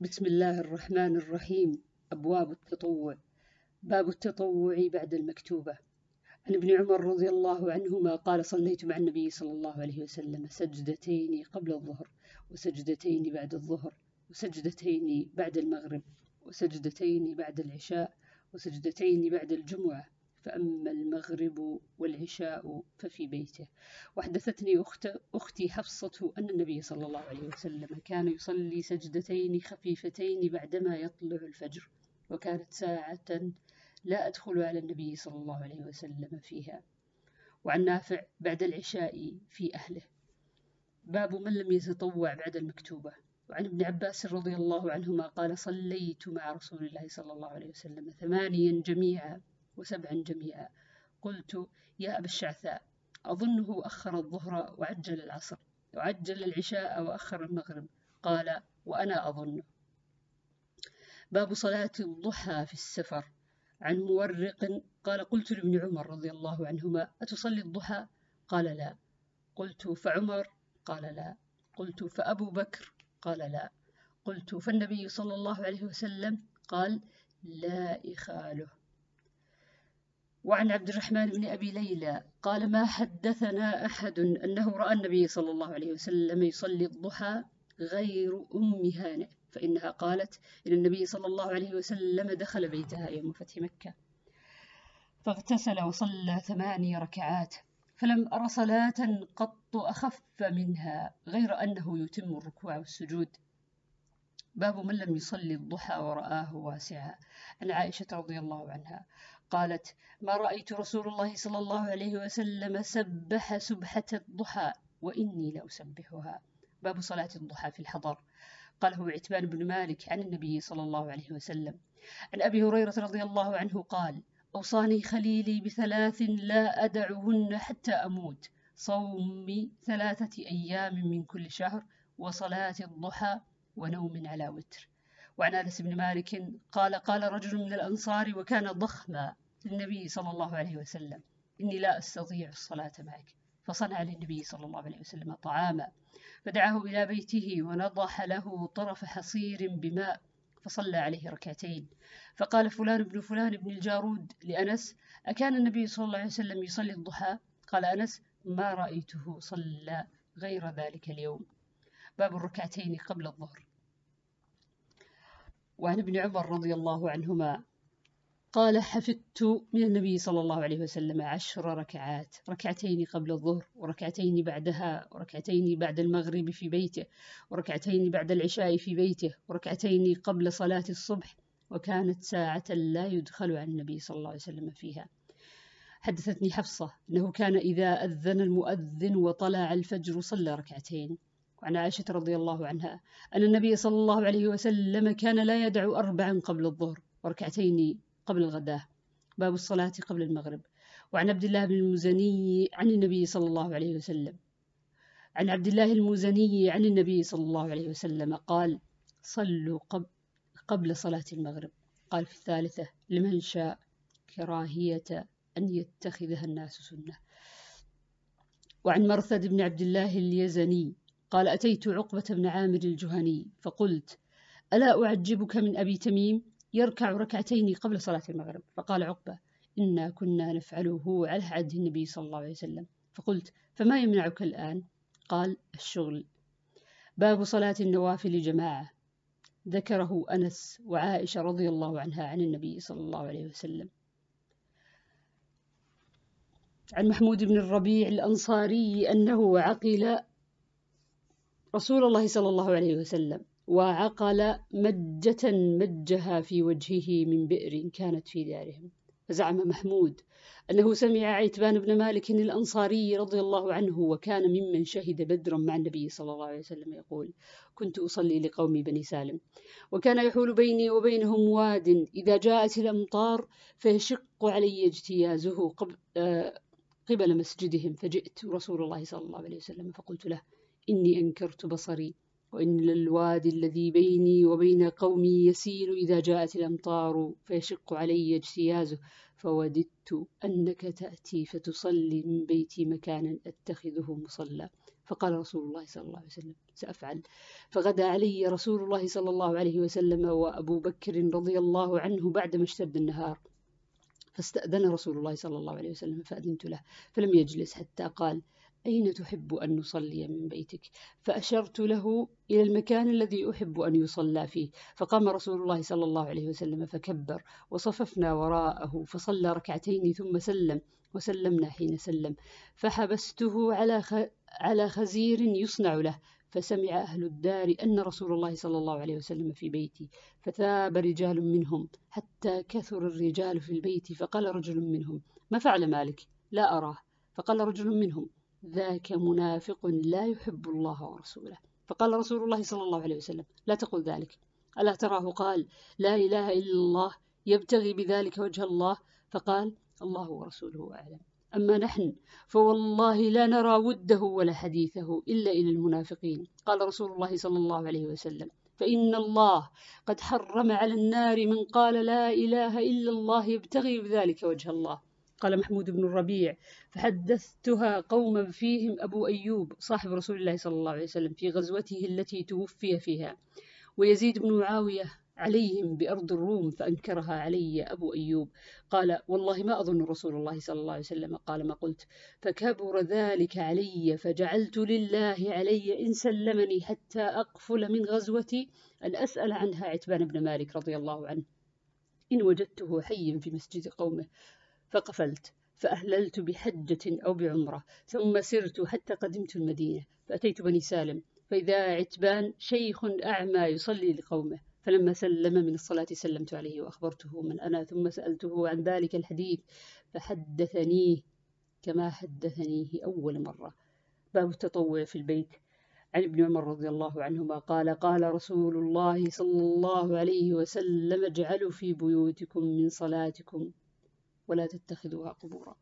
بسم الله الرحمن الرحيم. أبواب التطوع. باب التطوع بعد المكتوبة. عن ابن عمر رضي الله عنهما قال صليت مع النبي صلى الله عليه وسلم سجدتين قبل الظهر وسجدتين بعد الظهر وسجدتين بعد المغرب وسجدتين بعد العشاء وسجدتين بعد الجمعة. فأما المغرب والعشاء ففي بيته. وحدثتني أخت أختي حفصة أن النبي صلى الله عليه وسلم كان يصلي سجدتين خفيفتين بعدما يطلع الفجر وكانت ساعة لا أدخل على النبي صلى الله عليه وسلم فيها. وعن نافع بعد العشاء في أهله. باب من لم يتطوع بعد المكتوبة. وعن ابن عباس رضي الله عنهما قال صليت مع رسول الله صلى الله عليه وسلم ثمانيا جميعا. وسبعا جميعا. قلت يا أبا الشعثاء أظنه أخر الظهر وعجل العصر وعجل العشاء وأخر المغرب. قال وأنا أظنه باب صلاة الضحى في السفر. عن مورق قال قلت لابن عمر رضي الله عنهما أتصلي الضحى؟ قال لا. قلت فعمر؟ قال لا. قلت فأبو بكر؟ قال لا. قلت فالنبي صلى الله عليه وسلم قال لا إخاله. وعن عبد الرحمن بن أبي ليلى قال ما حدثنا أحد أنه رأى النبي صلى الله عليه وسلم يصلي الضحى غير أم هانئ فإنها قالت إن النبي صلى الله عليه وسلم دخل بيتها يوم فتح مكة فاغتسل وصلى ثماني ركعات فلم أر صلاة قط أخف منها غير أنه يتم الركوع والسجود باب من لم يصلي الضحى ورآه واسعا. عن عائشة رضي الله عنها قالت ما رأيت رسول الله صلى الله عليه وسلم سبح سبحة الضحى وإني لأسبحها. باب صلاة الضحى في الحضر. قاله عتبان بن مالك عن النبي صلى الله عليه وسلم. عن أبي هريرة رضي الله عنه قال أوصاني خليلي بثلاث لا أدعهن حتى أموت. صوم ثلاثة أيام من كل شهر وصلاة الضحى ونوم على وتر. وعن أنس بن مالك قال قال رجل من الأنصار وكان ضخما للنبي صلى الله عليه وسلم إني لا أستطيع الصلاة معك. فصنع للنبي صلى الله عليه وسلم طعاما فدعاه إلى بيته ونضح له طرف حصير بماء فصلى عليه ركعتين. فقال فلان بن فلان بن الجارود لأنس أكان النبي صلى الله عليه وسلم يصلي الضحى؟ قال أنس ما رأيته صلى غير ذلك اليوم. باب الركعتين قبل الظهر. وعن ابن عمر رضي الله عنهما قال حفظت من النبي صلى الله عليه وسلم عشر ركعات ركعتين قبل الظهر وركعتين بعدها وركعتين بعد المغرب في بيته وركعتين بعد العشاء في بيته وركعتين قبل صلاة الصبح وكانت ساعة لا يدخل عن النبي صلى الله عليه وسلم فيها. حدثتني حفصة أنه كان إذا أذن المؤذن وطلع الفجر صلى ركعتين. وعن عائشة رضي الله عنها أن النبي صلى الله عليه وسلم كان لا يدع أربعا قبل الظهر وركعتين قبل الغداء باب الصلاة قبل المغرب. وعن عبد الله بن المزني عن النبي صلى الله عليه وسلم. عن عبد الله المزني عن النبي صلى الله عليه وسلم قال صلوا قبل صلاة المغرب. قال في الثالثة لمن شاء كراهية أن يتخذها الناس سنة. وعن مرثد بن عبد الله اليزني قال أتيت عقبة بن عامر الجهني فقلت ألا أعجبك من أبي تميم؟ يركع ركعتين قبل صلاة المغرب. فقال عقبة إنا كنا نفعله على عهد النبي صلى الله عليه وسلم. فقلت فما يمنعك الآن؟ قال الشغل. باب صلاة النوافل جماعة. ذكره أنس وعائشة رضي الله عنها عن النبي صلى الله عليه وسلم. عن محمود بن الربيع الأنصاري أنه عقل رسول الله صلى الله عليه وسلم وعقل مجة مجها في وجهه من بئر كانت في دارهم. فزعم محمود أنه سمع عتبان بن مالك الأنصاري رضي الله عنه وكان ممن شهد بدرا مع النبي صلى الله عليه وسلم يقول كنت أصلي لقوم بني سالم وكان يحول بيني وبينهم واد إذا جاءت الأمطار فيشق علي اجتيازه آه، قبل مسجدهم فجئت رسول الله صلى الله عليه وسلم فقلت له إني أنكرت بصري وإن الوادي الذي بيني وبين قومي يسيل إذا جاءت الأمطار فيشق علي اجتيازه فوددت أنك تأتي فتصلي من بيتي مكانا أتخذه مصلى. فقال رسول الله صلى الله عليه وسلم سأفعل. فغدا علي رسول الله صلى الله عليه وسلم وأبو بكر رضي الله عنه بعدما اشتد النهار. فاستأذن رسول الله صلى الله عليه وسلم فأذنت له فلم يجلس حتى قال أين تحب أن نصلي من بيتك؟ فأشرت له إلى المكان الذي أحب أن يصلى فيه. فقام رسول الله صلى الله عليه وسلم فكبر وصففنا وراءه فصلى ركعتين ثم سلم وسلمنا حين سلم. فحبسته على على خزير يصنع له. فسمع أهل الدار أن رسول الله صلى الله عليه وسلم في بيتي فثاب رجال منهم حتى كثر الرجال في البيت فقال رجل منهم ما فعل مالك؟ لا أراه. فقال رجل منهم ذاك منافق لا يحب الله ورسوله. فقال رسول الله صلى الله عليه وسلم لا تقل ذلك. ألا تراه قال لا إله إلا الله يبتغي بذلك وجه الله. فقال الله ورسوله أعلم. أما نحن فوالله لا نرى وده ولا حديثه إلا إلى المنافقين. قال رسول الله صلى الله عليه وسلم فإن الله قد حرم على النار من قال لا إله إلا الله يبتغي بذلك وجه الله. قال محمود بن الربيع فحدثتها قوما فيهم أبو أيوب صاحب رسول الله صلى الله عليه وسلم في غزوته التي توفي فيها. ويزيد بن معاوية عليهم بأرض الروم فأنكرها علي أبو أيوب. قال والله ما أظن رسول الله صلى الله عليه وسلم قال ما قلت. فكبر ذلك علي فجعلت لله علي إن سلمني حتى أقفل من غزوتي أن أسأل عنها عتبان بن مالك رضي الله عنه. إن وجدته حيا في مسجد قومه فقفلت فأهللت بحجة أو بعمرة ثم سرت حتى قدمت المدينة فأتيت بني سالم فإذا عتبان شيخ أعمى يصلي لقومه. فلما سلم من الصلاة سلمت عليه وأخبرته من أنا ثم سألته عن ذلك الحديث فحدثنيه كما حدثنيه أول مرة. باب التطوع في البيت. عن ابن عمر رضي الله عنهما قال قال رسول الله صلى الله عليه وسلم اجعلوا في بيوتكم من صلاتكم ولا تتخذوها قبورا.